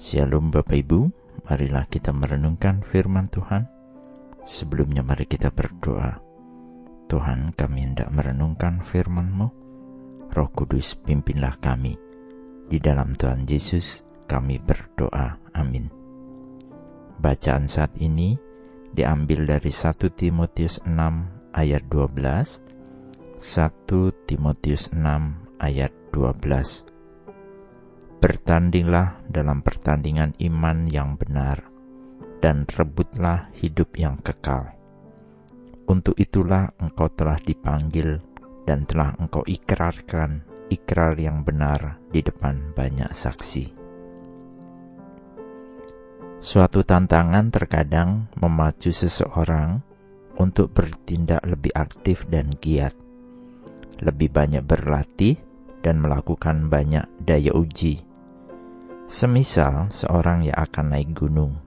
Shalom Bapak Ibu, marilah kita merenungkan firman Tuhan. Sebelumnya mari kita berdoa. Tuhan kami hendak merenungkan firman-Mu. Roh Kudus pimpinlah kami. Di dalam Tuhan Yesus kami berdoa. Amin. Bacaan saat ini diambil dari 1 Timotius 6 ayat 12, 1 Timotius 6 ayat 12. Bertandinglah dalam pertandingan iman yang benar, dan rebutlah hidup yang kekal. Untuk itulah engkau telah dipanggil dan telah engkau ikrarkan ikrar yang benar di depan banyak saksi. Suatu tantangan terkadang memacu seseorang untuk bertindak lebih aktif dan giat, lebih banyak berlatih, dan melakukan banyak daya uji Semisal seorang yang akan naik gunung,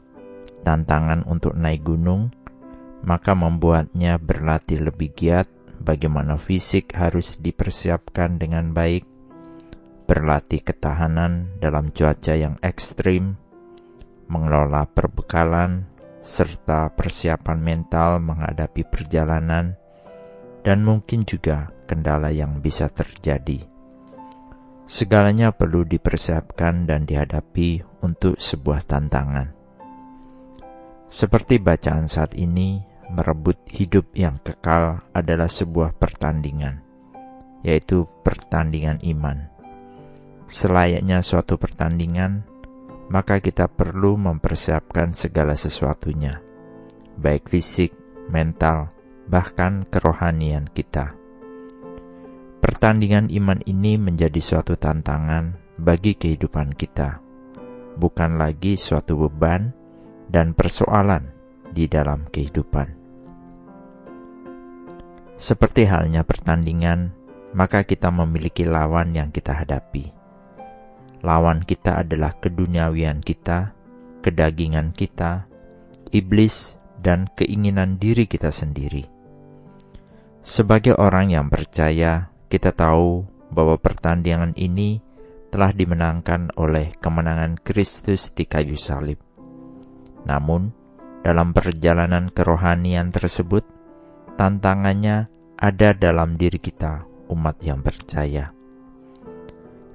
tantangan untuk naik gunung maka membuatnya berlatih lebih giat bagaimana fisik harus dipersiapkan dengan baik, berlatih ketahanan dalam cuaca yang ekstrim, mengelola perbekalan, serta persiapan mental menghadapi perjalanan, dan mungkin juga kendala yang bisa terjadi. Segalanya perlu dipersiapkan dan dihadapi untuk sebuah tantangan. Seperti bacaan saat ini, merebut hidup yang kekal adalah sebuah pertandingan, yaitu pertandingan iman. Selayaknya suatu pertandingan, maka kita perlu mempersiapkan segala sesuatunya, baik fisik, mental, bahkan kerohanian kita. Pertandingan iman ini menjadi suatu tantangan bagi kehidupan kita, bukan lagi suatu beban dan persoalan di dalam kehidupan. Seperti halnya pertandingan, maka kita memiliki lawan yang kita hadapi. Lawan kita adalah keduniawian kita, kedagingan kita, iblis, dan keinginan diri kita sendiri. Sebagai orang yang percaya, kita tahu bahwa pertandingan ini telah dimenangkan oleh kemenangan Kristus di kayu salib. Namun, dalam perjalanan kerohanian tersebut, tantangannya ada dalam diri kita, umat yang percaya.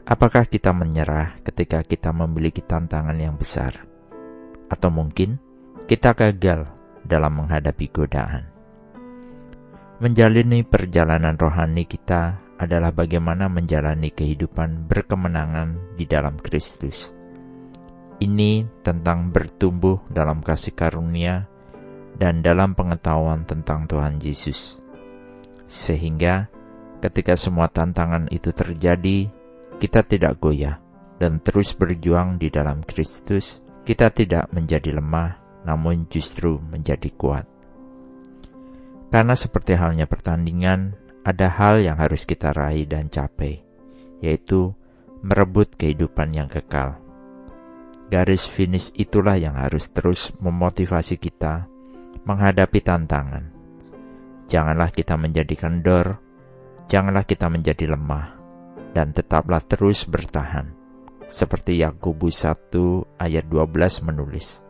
Apakah kita menyerah ketika kita memiliki tantangan yang besar? Atau mungkin kita gagal dalam menghadapi godaan? Menjalani perjalanan rohani kita adalah bagaimana menjalani kehidupan berkemenangan di dalam Kristus. Ini tentang bertumbuh dalam kasih karunia dan dalam pengetahuan tentang Tuhan Yesus. Sehingga ketika semua tantangan itu terjadi, kita tidak goyah dan terus berjuang di dalam Kristus. Kita tidak menjadi lemah, namun justru menjadi kuat. Karena seperti halnya pertandingan, ada hal yang harus kita raih dan capai, yaitu merebut kehidupan yang kekal. Garis finish itulah yang harus terus memotivasi kita menghadapi tantangan. Janganlah kita menjadi kendor, janganlah kita menjadi lemah, dan tetaplah terus bertahan. Seperti Yakobus 1 ayat 12 menulis,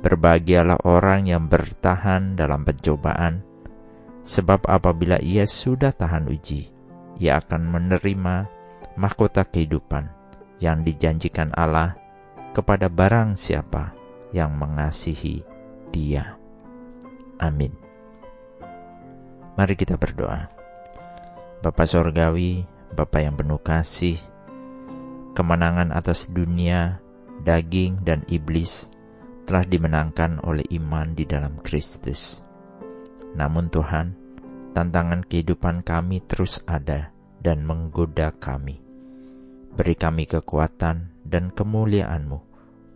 Berbahagialah orang yang bertahan dalam pencobaan, Sebab apabila ia sudah tahan uji, ia akan menerima mahkota kehidupan yang dijanjikan Allah kepada barang siapa yang mengasihi dia. Amin. Mari kita berdoa. Bapa Sorgawi, Bapa yang penuh kasih, kemenangan atas dunia, daging, dan iblis telah dimenangkan oleh iman di dalam Kristus. Namun Tuhan, tantangan kehidupan kami terus ada dan menggoda kami. Beri kami kekuatan dan kemuliaan-Mu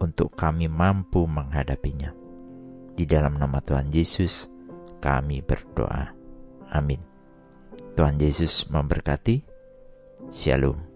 untuk kami mampu menghadapinya. Di dalam nama Tuhan Yesus, kami berdoa. Amin. Tuhan Yesus memberkati. Shalom.